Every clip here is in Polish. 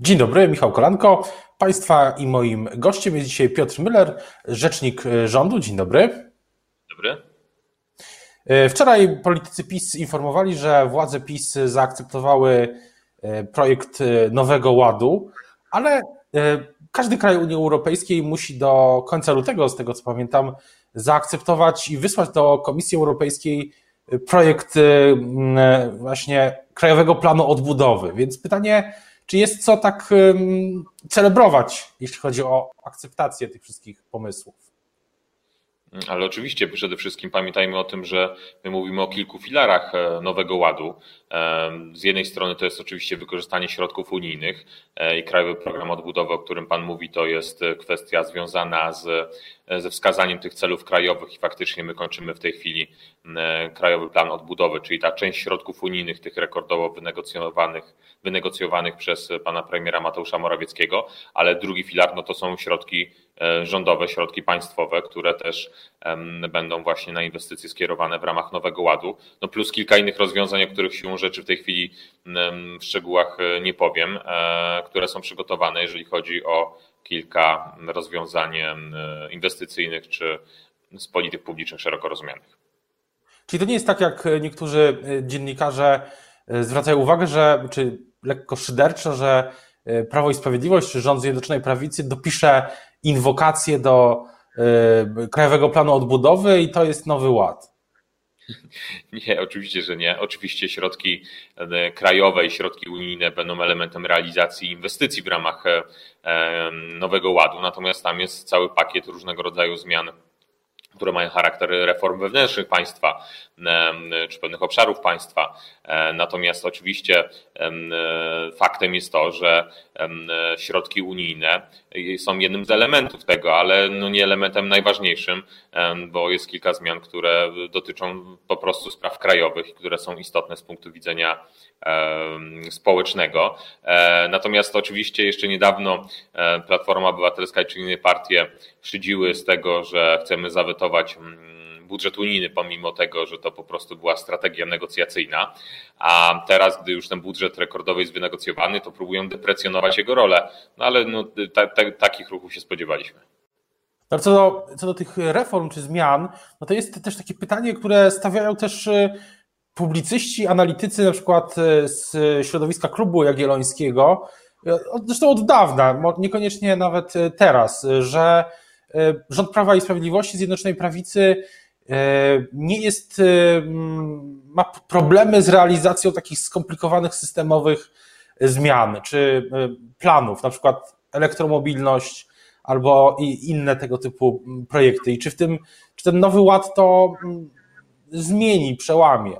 Dzień dobry, Michał Kolanko. Państwa i moim gościem jest dzisiaj Piotr Müller, rzecznik rządu. Dzień dobry. Dobry. E, wczoraj politycy PiS informowali, że władze PiS zaakceptowały e, projekt e, Nowego Ładu, ale każdy kraj Unii Europejskiej musi do końca lutego, z tego co pamiętam, zaakceptować i wysłać do Komisji Europejskiej projekt właśnie Krajowego Planu Odbudowy. Więc pytanie, czy jest co tak celebrować, jeśli chodzi o akceptację tych wszystkich pomysłów? Ale oczywiście przede wszystkim pamiętajmy o tym, że my mówimy o kilku filarach e, Nowego Ładu. E, z jednej strony to jest oczywiście wykorzystanie środków unijnych e, i Krajowy Program Odbudowy, o którym Pan mówi, to jest kwestia związana z, ze wskazaniem tych celów krajowych i faktycznie my kończymy w tej chwili Krajowy Plan Odbudowy, czyli ta część środków unijnych, tych rekordowo wynegocjowanych, wynegocjowanych przez Pana Premiera Mateusza Morawieckiego, ale drugi filar no to są środki rządowe, środki państwowe, które też będą właśnie na inwestycje skierowane w ramach Nowego Ładu, no plus kilka innych rozwiązań, o których siłą rzeczy w tej chwili w szczegółach e, nie powiem, e, które są przygotowane, jeżeli chodzi o kilka rozwiązań inwestycyjnych czy z polityk publicznych szeroko rozumianych. Czyli to nie jest tak, jak niektórzy e, dziennikarze zwracają uwagę, że, czy lekko szyderczo, że Prawo i Sprawiedliwość, czy rząd Zjednoczonej Prawicy dopisze inwokację do Y, Krajowego Planu Odbudowy i to jest nowy ład. Nie, oczywiście, że nie. Oczywiście środki e, krajowe i środki unijne będą elementem realizacji inwestycji w ramach e, Nowego Ładu, natomiast tam jest cały pakiet różnego rodzaju zmian które mają charakter reform wewnętrznych państwa czy pewnych obszarów państwa. E, natomiast oczywiście faktem jest to, że środki unijne są jednym z elementów tego, ale no nie elementem najważniejszym, bo jest kilka zmian, które dotyczą po prostu spraw krajowych, które są istotne z punktu widzenia społecznego. E, natomiast oczywiście jeszcze niedawno e, Platforma Obywatelska czy inne partie szydziły z tego, że chcemy zawetować mm, budżet unijny, pomimo tego, że to po prostu była strategia negocjacyjna. A teraz, gdy już ten budżet rekordowy jest wynegocjowany, to próbują deprecjonować jego rolę. No ale no, ta, ta, takich ruchów się spodziewaliśmy. No, co, do, co do tych reform czy zmian, no to jest też takie pytanie, które stawiają też y, publicyści, analitycy, na przykład y, z środowiska klubu jagiellońskiego, y, zresztą od dawna, niekoniecznie nawet teraz, że rząd Prawa i Sprawiedliwości Zjednoczonej Prawicy nie jest, ma problemy z realizacją takich skomplikowanych systemowych zmian czy planów, na przykład elektromobilność, albo inne tego typu mm, projekty. I czy w tym, czy ten nowy ład to mm, zmieni, przełamie?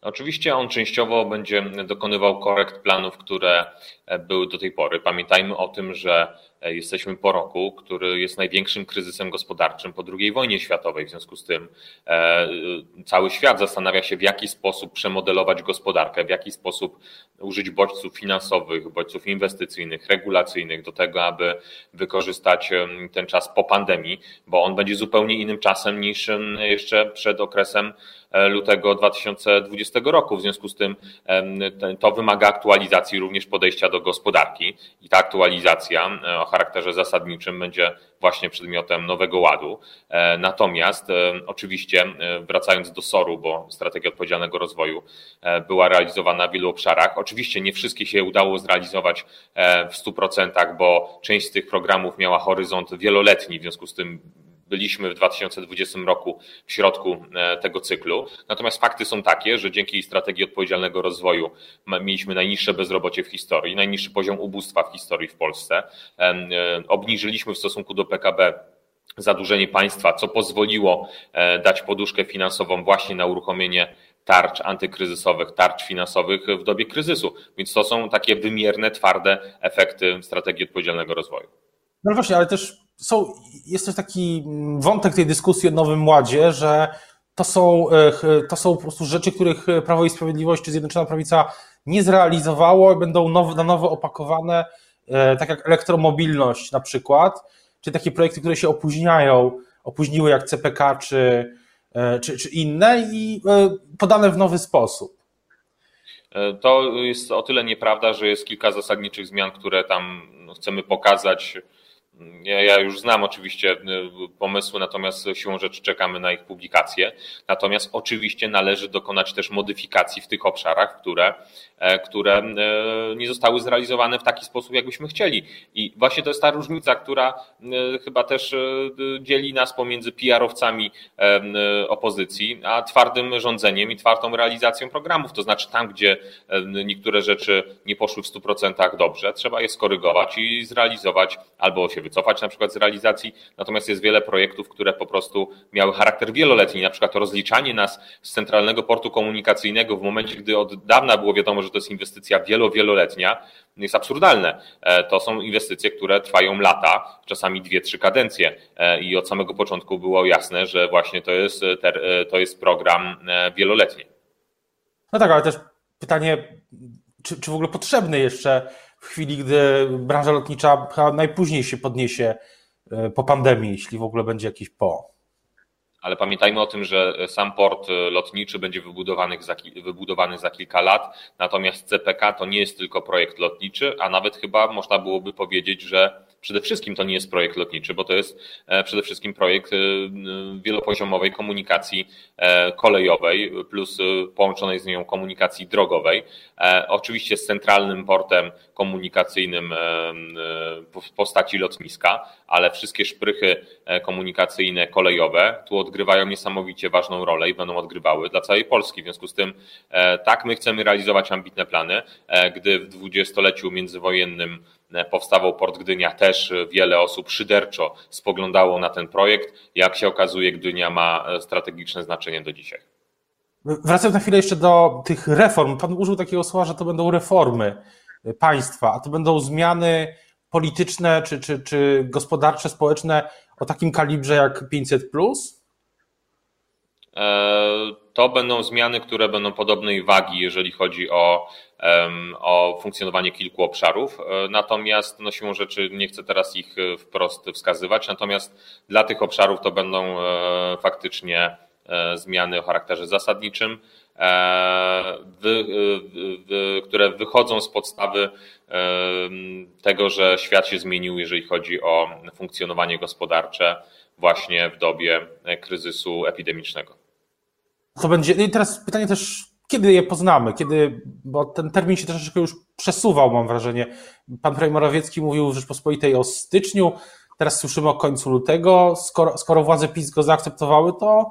Oczywiście on częściowo będzie dokonywał korekt planów, które e, były do tej pory. Pamiętajmy o tym, że e, jesteśmy po roku, który jest największym kryzysem gospodarczym po II wojnie światowej. W związku z tym e, cały świat zastanawia się, w jaki sposób przemodelować gospodarkę, w jaki sposób użyć bodźców finansowych, bodźców inwestycyjnych, regulacyjnych do tego, aby wykorzystać ten czas po pandemii, bo on będzie zupełnie innym czasem niż jeszcze przed okresem lutego 2020 roku. W związku z tym to wymaga aktualizacji również podejścia do gospodarki i ta aktualizacja charakterze zasadniczym będzie właśnie przedmiotem nowego ładu. E, natomiast oczywiście wracając do SOR-u, bo strategia odpowiedzialnego rozwoju e, była realizowana w wielu obszarach. Oczywiście nie wszystkie się udało zrealizować e, w 100%, bo część z tych programów miała horyzont wieloletni, w związku z tym byliśmy w 2020 roku w środku e, tego cyklu. Natomiast fakty są takie, że dzięki strategii odpowiedzialnego rozwoju mieliśmy najniższe bezrobocie w historii, najniższy poziom ubóstwa w historii w Polsce. E, obniżyliśmy w stosunku do PKB zadłużenie państwa, co pozwoliło e, dać poduszkę finansową właśnie na uruchomienie tarcz antykryzysowych, tarcz finansowych w dobie kryzysu. Więc to są takie wymierne, twarde efekty strategii odpowiedzialnego rozwoju. No właśnie, ale też są, jest też taki wątek tej dyskusji o Nowym Ładzie, że to są, e, to są po prostu rzeczy, których Prawo i Sprawiedliwość czy Zjednoczona Prawica nie zrealizowało, będą nowe, na nowo opakowane, e, tak jak elektromobilność na przykład, czy takie projekty, które się opóźniają, opóźniły jak CPK czy, e, czy, czy inne i podane w nowy sposób. To jest o tyle nieprawda, że jest kilka zasadniczych zmian, które tam no, chcemy pokazać ja, ja już znam oczywiście y, pomysły, natomiast siłą rzeczy czekamy na ich publikację. Natomiast oczywiście należy dokonać też modyfikacji w tych obszarach, które, e, które e, nie zostały zrealizowane w taki sposób, jakbyśmy chcieli. I właśnie to jest ta różnica, która e, chyba też dzieli nas pomiędzy PR-owcami opozycji, a twardym rządzeniem i twardą realizacją programów. To znaczy tam, gdzie niektóre rzeczy nie poszły w 100% dobrze, trzeba je skorygować i zrealizować albo się wycofać na przykład z realizacji, natomiast jest wiele projektów, które po prostu miały charakter wieloletni, na przykład rozliczanie nas z centralnego portu komunikacyjnego w momencie, gdy od dawna było wiadomo, że to jest inwestycja wielo, wieloletnia, jest absurdalne. E, to są inwestycje, które trwają lata, czasami dwie, trzy kadencje e, i od samego początku było jasne, że właśnie to jest, e, to jest program wieloletni. No tak, ale też pytanie, czy, czy w ogóle potrzebny jeszcze w chwili, gdy branża lotnicza najpóźniej się podniesie e, po pandemii, jeśli w ogóle będzie jakiś po. Ale pamiętajmy o tym, że sam port lotniczy będzie wybudowany za, wybudowany za kilka lat, natomiast CPK to nie jest tylko projekt lotniczy, a nawet chyba można byłoby powiedzieć, że przede wszystkim to nie jest projekt lotniczy, bo to jest e, przede wszystkim projekt e, wielopoziomowej komunikacji e, kolejowej plus połączonej z nią komunikacji drogowej. Oczywiście z centralnym portem komunikacyjnym w postaci lotniska, ale wszystkie szprychy komunikacyjne kolejowe tu odgrywają niesamowicie ważną rolę i będą odgrywały dla całej Polski. W związku z tym tak, my chcemy realizować ambitne plany, gdy w dwudziestoleciu międzywojennym powstawał Port Gdynia, też wiele osób szyderczo spoglądało na ten projekt. Jak się okazuje, Gdynia ma strategiczne znaczenie do dzisiaj. Wracając na chwilę jeszcze do tych reform. Pan użył takiego słowa, że to będą reformy państwa, a to będą zmiany polityczne czy, czy, czy gospodarcze, społeczne o takim kalibrze jak 500. Plus? E, to będą zmiany, które będą podobnej wagi, jeżeli chodzi o, o funkcjonowanie kilku obszarów. E, natomiast no, siłą rzeczy nie chcę teraz ich e, wprost wskazywać. Natomiast dla tych obszarów to będą faktycznie zmiany o charakterze zasadniczym, które wychodzą z podstawy tego, że świat się zmienił, jeżeli chodzi o funkcjonowanie gospodarcze właśnie w dobie kryzysu epidemicznego. To będzie. I teraz pytanie też, kiedy je poznamy? Kiedy, bo ten termin się troszeczkę już przesuwał, mam wrażenie. Pan premier Morawiecki mówił w Rzeczpospolitej o styczniu, teraz słyszymy o końcu lutego. Skoro, skoro władze PiS go zaakceptowały, to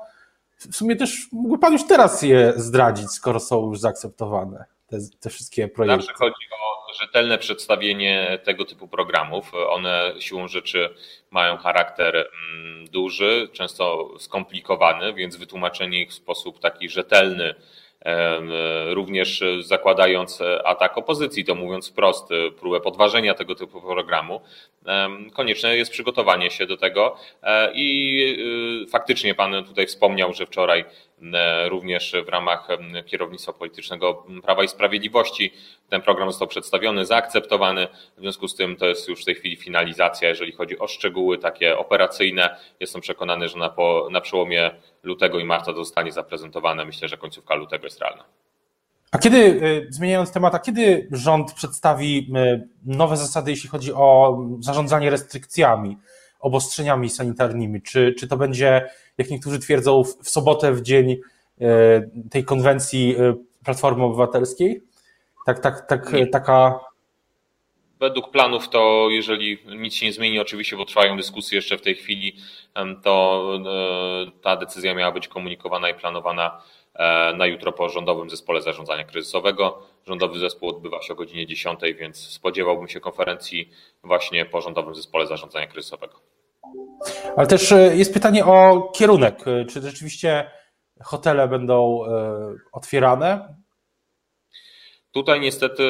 w sumie też mógłby pan już teraz je zdradzić, skoro są już zaakceptowane, te, te wszystkie projekty. Zawsze chodzi o rzetelne przedstawienie tego typu programów. One siłą rzeczy mają charakter mm, duży, często skomplikowany, więc wytłumaczenie ich w sposób taki rzetelny, również zakładając atak opozycji, to mówiąc wprost, próbę podważenia tego typu programu, konieczne jest przygotowanie się do tego e, i y, faktycznie Pan tutaj wspomniał, że wczoraj również w ramach kierownictwa politycznego Prawa i Sprawiedliwości. Ten program został przedstawiony, zaakceptowany. W związku z tym to jest już w tej chwili finalizacja, jeżeli chodzi o szczegóły takie operacyjne. Jestem przekonany, że na, po, na przełomie lutego i marca to zostanie zaprezentowane. Myślę, że końcówka lutego jest realna. A kiedy, e, zmieniając temat, a kiedy rząd przedstawi e, nowe zasady, jeśli chodzi o zarządzanie restrykcjami, obostrzeniami sanitarnymi? Czy, czy to będzie jak niektórzy twierdzą, w sobotę, w dzień e, tej konwencji e, Platformy Obywatelskiej? Tak, tak, tak, taka. Według planów to, jeżeli nic się nie zmieni, oczywiście, bo trwają dyskusje jeszcze w tej chwili, to e, ta decyzja miała być komunikowana i planowana na jutro po rządowym zespole zarządzania kryzysowego. Rządowy zespół odbywa się o godzinie 10, więc spodziewałbym się konferencji właśnie po rządowym zespole zarządzania kryzysowego. Ale też e, jest pytanie o kierunek. E, czy rzeczywiście hotele będą e, otwierane? Tutaj niestety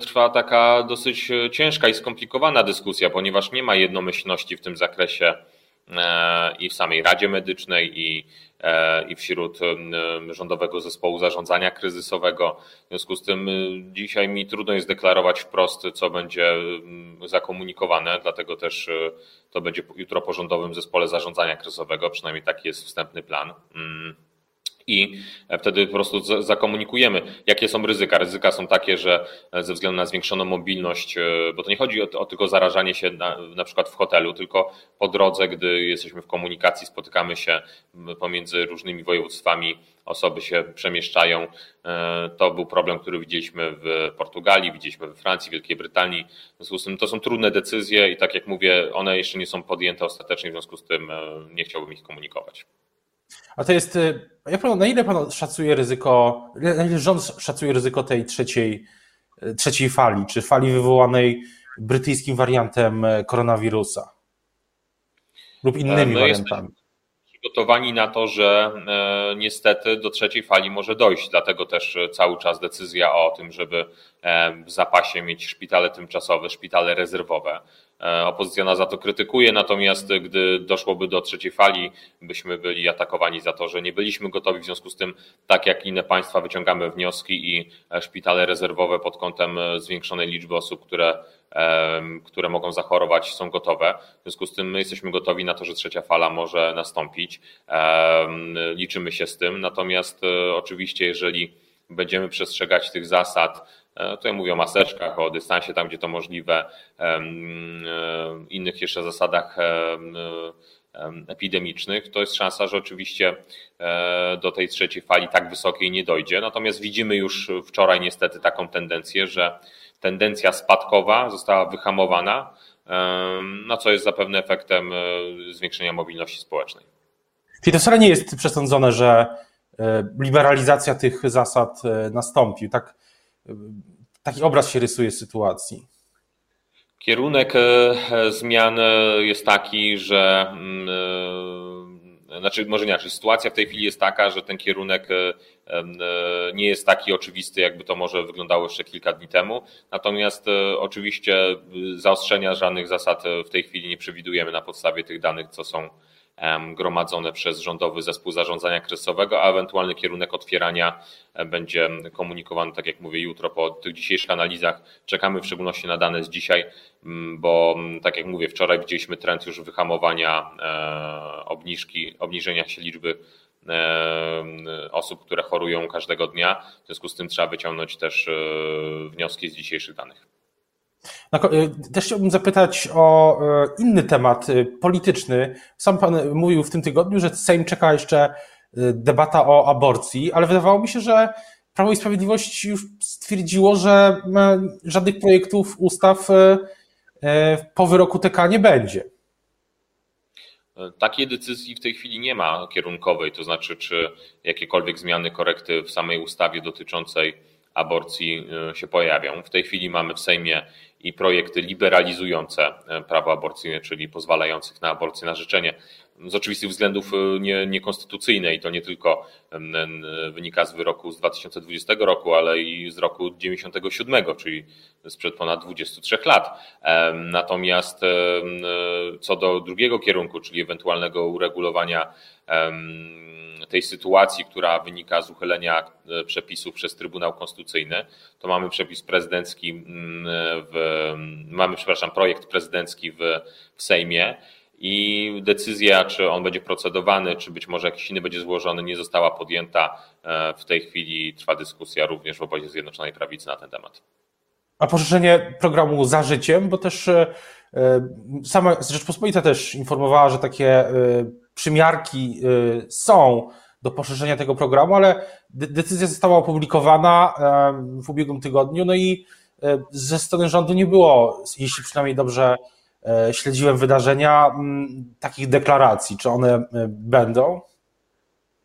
trwa taka dosyć ciężka i skomplikowana dyskusja, ponieważ nie ma jednomyślności w tym zakresie i w samej Radzie Medycznej, i E, i wśród rządowego zespołu zarządzania kryzysowego. W związku z tym dzisiaj mi trudno jest deklarować wprost, co będzie zakomunikowane, dlatego też e, to będzie jutro po rządowym zespole zarządzania kryzysowego, przynajmniej taki jest wstępny plan. I wtedy po prostu zakomunikujemy, jakie są ryzyka. Ryzyka są takie, że ze względu na zwiększoną mobilność, e, bo to nie chodzi o, o tylko zarażanie się na, na przykład w hotelu, tylko po drodze, gdy jesteśmy w komunikacji, spotykamy się pomiędzy różnymi województwami, osoby się przemieszczają. E, to był problem, który widzieliśmy w Portugalii, widzieliśmy we Francji, Wielkiej Brytanii. W związku z tym to są trudne decyzje i tak jak mówię, one jeszcze nie są podjęte ostatecznie, w związku z tym e, nie chciałbym ich komunikować. A to jest, y, jak pan, na ile pan szacuje ryzyko, na ile rząd szacuje ryzyko tej trzeciej, y, trzeciej fali, czy fali wywołanej brytyjskim wariantem e, koronawirusa lub innymi My wariantami? przygotowani na to, że e, niestety do trzeciej fali może dojść. Dlatego też cały czas decyzja o tym, żeby e, w zapasie mieć szpitale tymczasowe, szpitale rezerwowe. E, opozycja nas za to krytykuje, natomiast gdy doszłoby do trzeciej fali, byśmy byli atakowani za to, że nie byliśmy gotowi. W związku z tym, tak jak inne państwa, wyciągamy wnioski i e, szpitale rezerwowe pod kątem e, zwiększonej liczby osób, które, które mogą zachorować, są gotowe. W związku z tym, my jesteśmy gotowi na to, że trzecia fala może nastąpić. Liczymy się z tym. Natomiast oczywiście, jeżeli będziemy przestrzegać tych zasad, tutaj mówię o maseczkach, o dystansie tam, gdzie to możliwe, e, innych jeszcze zasadach epidemicznych, to jest szansa, że oczywiście e, do tej trzeciej fali tak wysokiej nie dojdzie. Natomiast widzimy już wczoraj niestety taką tendencję, że tendencja spadkowa została wyhamowana, no co jest zapewne efektem zwiększenia mobilności społecznej. Czyli to wcale nie jest przesądzone, że liberalizacja tych zasad nastąpi. Tak taki obraz się rysuje sytuacji. Kierunek e, zmian e, jest taki, że mm, e, znaczy może inaczej, sytuacja w tej chwili jest taka, że ten kierunek nie jest taki oczywisty, jakby to może wyglądało jeszcze kilka dni temu. Natomiast oczywiście zaostrzenia żadnych zasad w tej chwili nie przewidujemy na podstawie tych danych, co są gromadzone przez Rządowy Zespół Zarządzania Kryzysowego, a ewentualny kierunek otwierania e, będzie komunikowany, tak jak mówię, jutro po tych dzisiejszych analizach. Czekamy w szczególności na dane z dzisiaj, bo tak jak mówię, wczoraj widzieliśmy trend już wyhamowania e, obniżki, obniżenia się liczby e, osób, które chorują każdego dnia. W związku z tym trzeba wyciągnąć też wnioski z dzisiejszych danych. Y, też chciałbym zapytać o y, inny temat y, polityczny. Sam pan mówił w tym tygodniu, że Sejm czeka jeszcze debata o aborcji, ale wydawało mi się, że Prawo i Sprawiedliwość już stwierdziło, że żadnych projektów ustaw po wyroku TK nie będzie. Takiej decyzji w tej chwili nie ma kierunkowej, to znaczy, czy jakiekolwiek zmiany, korekty w samej ustawie dotyczącej aborcji się pojawią. W tej chwili mamy w Sejmie i projekty liberalizujące e, prawo aborcyjne, czyli pozwalających na aborcję na życzenie. Z oczywistych względów e, nie, niekonstytucyjne i to nie tylko wynika z wyroku z 2020 roku, ale i z roku 97, czyli sprzed ponad 23 lat. Natomiast co do drugiego kierunku, czyli ewentualnego uregulowania tej sytuacji, która wynika z uchylenia e, przepisów przez Trybunał Konstytucyjny, to mamy przepis prezydencki, w, mamy, przepraszam, projekt prezydencki w, w Sejmie i decyzja, czy on będzie procedowany, czy być może jakiś inny będzie złożony, nie została podjęta. E, w tej chwili trwa dyskusja również w obozie Zjednoczonej Prawicy na ten temat. A poszerzenie programu za życiem, bo też e, sama Rzeczpospolita też informowała, że takie przymiarki są do poszerzenia tego programu, ale decyzja została opublikowana w ubiegłym tygodniu, no i e, ze strony rządu nie było, jeśli przynajmniej dobrze e, śledziłem wydarzenia, takich deklaracji. Czy one e, będą?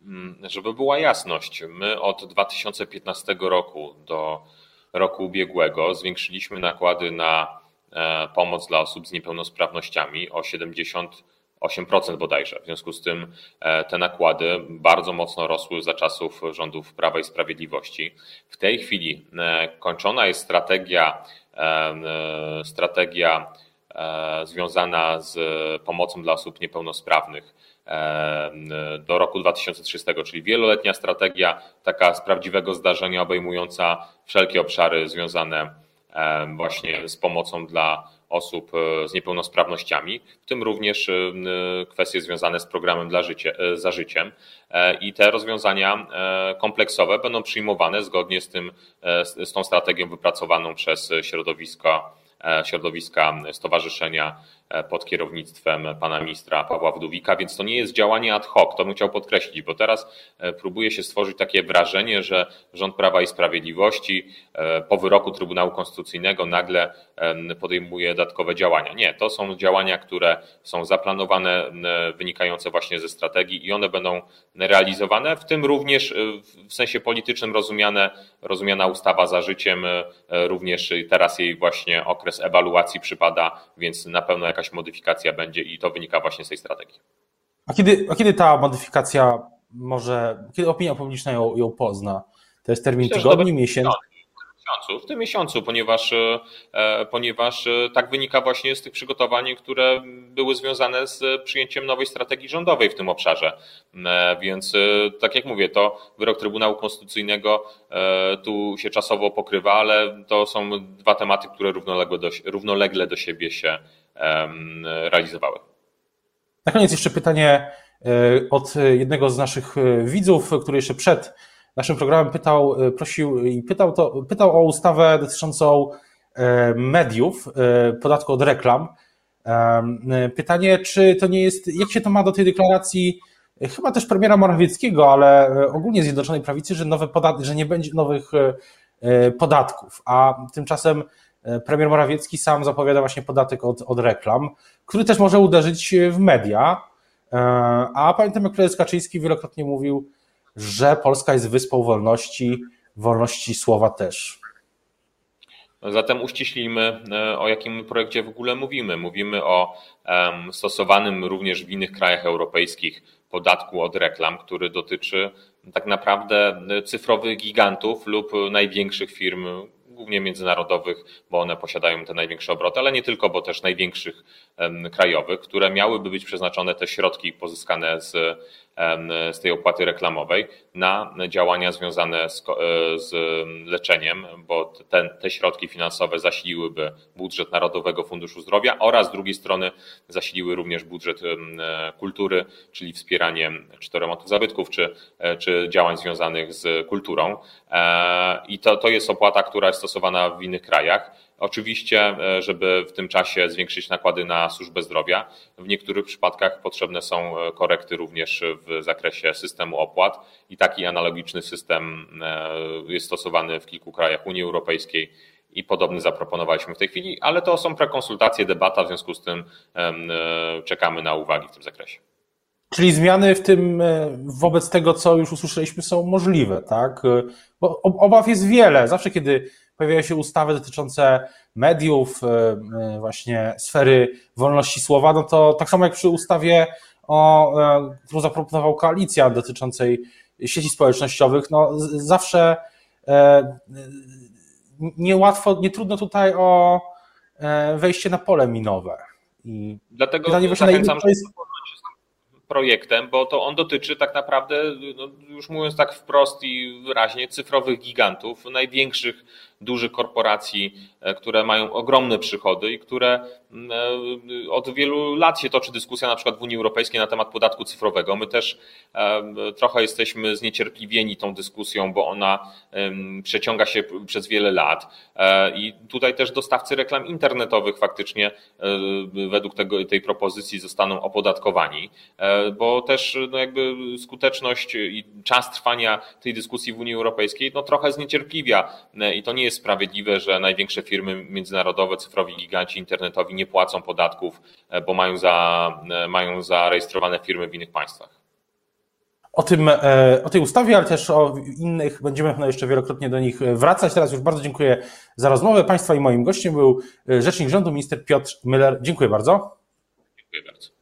Mm, żeby była jasność, my od 2015 roku do roku ubiegłego zwiększyliśmy nakłady na pomoc dla osób z niepełnosprawnościami o 70 8% bodajże. W związku z tym e, te nakłady bardzo mocno rosły za czasów rządów Prawa i Sprawiedliwości. W tej chwili e, kończona jest strategia, e, strategia związana z pomocą dla osób niepełnosprawnych do roku 2030, czyli wieloletnia strategia, taka z prawdziwego zdarzenia obejmująca wszelkie obszary związane właśnie z pomocą dla osób z niepełnosprawnościami, w tym również kwestie związane z programem dla życie, za życiem. I te rozwiązania kompleksowe będą przyjmowane zgodnie z, tym, z tą strategią wypracowaną przez środowisko E, środowiska stowarzyszenia e, pod kierownictwem pana ministra Pawła Wdówika, więc to nie jest działanie ad hoc, to bym chciał podkreślić, bo teraz e, próbuje się stworzyć takie wrażenie, że rząd Prawa i Sprawiedliwości po wyroku Trybunału Konstytucyjnego nagle podejmuje dodatkowe działania. Nie, to są działania, które są zaplanowane, wynikające właśnie ze strategii i one będą realizowane, w tym również w sensie politycznym rozumiane, rozumiana ustawa za życiem, również teraz jej właśnie okres ewaluacji przypada, więc na pewno jakaś modyfikacja będzie i to wynika właśnie z tej strategii. A kiedy, a kiedy ta modyfikacja może, kiedy opinia publiczna ją, ją pozna? To jest termin Myślę, tygodni, miesięcy? w tym miesiącu, ponieważ, e, ponieważ e, tak wynika właśnie z tych przygotowań, które były związane z przyjęciem nowej strategii rządowej w tym obszarze. E, więc tak jak mówię, to wyrok Trybunału Konstytucyjnego tu się czasowo pokrywa, ale to są dwa tematy, które równolegle do, równolegle do siebie się realizowały. Na koniec jeszcze pytanie od jednego z naszych widzów, który jeszcze przed naszym programem pytał, e, prosił i pytał, to, pytał o ustawę dotyczącą e, mediów, e, podatku od reklam. Pytanie, czy to nie jest, jak się to ma do tej deklaracji, chyba też premiera Morawieckiego, ale ogólnie Zjednoczonej Prawicy, że, nowe podat że nie będzie nowych podatków, a tymczasem premier Morawiecki sam zapowiada właśnie podatek od, od reklam, który też może uderzyć w media, a pamiętam, jak prezes Kaczyński wielokrotnie mówił, że Polska jest wyspą wolności, wolności słowa też. Zatem uściślijmy, e, o jakim projekcie w ogóle mówimy. Mówimy o stosowanym również w innych krajach europejskich podatku od reklam, który dotyczy tak naprawdę cyfrowych gigantów lub największych firm, głównie międzynarodowych, bo one posiadają te największe obroty, ale nie tylko, bo też największych krajowych, które miałyby być przeznaczone te środki pozyskane z z tej opłaty reklamowej na działania związane z, e, z leczeniem, bo te środki finansowe zasiliłyby budżet Narodowego Funduszu Zdrowia oraz z drugiej strony zasiliły również budżet e, kultury, czyli wspieranie czy to zabytków, czy, e, czy działań związanych z kulturą. I to, to jest opłata, która jest stosowana w innych krajach. Oczywiście, e, żeby w tym czasie zwiększyć nakłady na służbę zdrowia, w niektórych przypadkach potrzebne są e, korekty również w zakresie systemu opłat i taki analogiczny system e, jest stosowany w kilku krajach Unii Europejskiej i podobny zaproponowaliśmy w tej chwili, ale to są prekonsultacje, debata, w związku z tym czekamy na uwagi w tym zakresie. Czyli zmiany w tym, wobec tego, co już usłyszeliśmy, są możliwe, tak? Bo obaw jest wiele. Zawsze, kiedy pojawiają się ustawy dotyczące mediów, e, e, właśnie sfery wolności słowa, no to tak samo jak przy ustawie, o, e, którą zaproponował koalicja dotyczącej sieci społecznościowych, no zawsze niełatwo, nie trudno tutaj o wejście na pole minowe. I Dlatego ile to jest projektem, bo to on dotyczy tak naprawdę, no już mówiąc tak wprost i wyraźnie, cyfrowych gigantów, największych dużych korporacji, e, które mają ogromne przychody i które mm, e, od wielu lat się toczy dyskusja na przykład w Unii Europejskiej na temat podatku cyfrowego. My też e, trochę jesteśmy zniecierpliwieni tą dyskusją, bo ona przeciąga się przez wiele lat i tutaj też dostawcy reklam internetowych faktycznie według tego, tej propozycji zostaną opodatkowani, bo też no jakby skuteczność i czas trwania tej dyskusji w Unii Europejskiej no trochę zniecierpliwia i to nie jest sprawiedliwe, że największe firmy międzynarodowe, cyfrowi giganci internetowi nie płacą podatków, e, bo mają, za, e, mają zarejestrowane firmy w innych państwach. O, tym, e, o tej ustawie, ale też o innych będziemy jeszcze wielokrotnie do nich wracać. Teraz już bardzo dziękuję za rozmowę. Państwa i moim gościem był rzecznik rządu, minister Piotr Müller. Dziękuję bardzo. Dziękuję bardzo.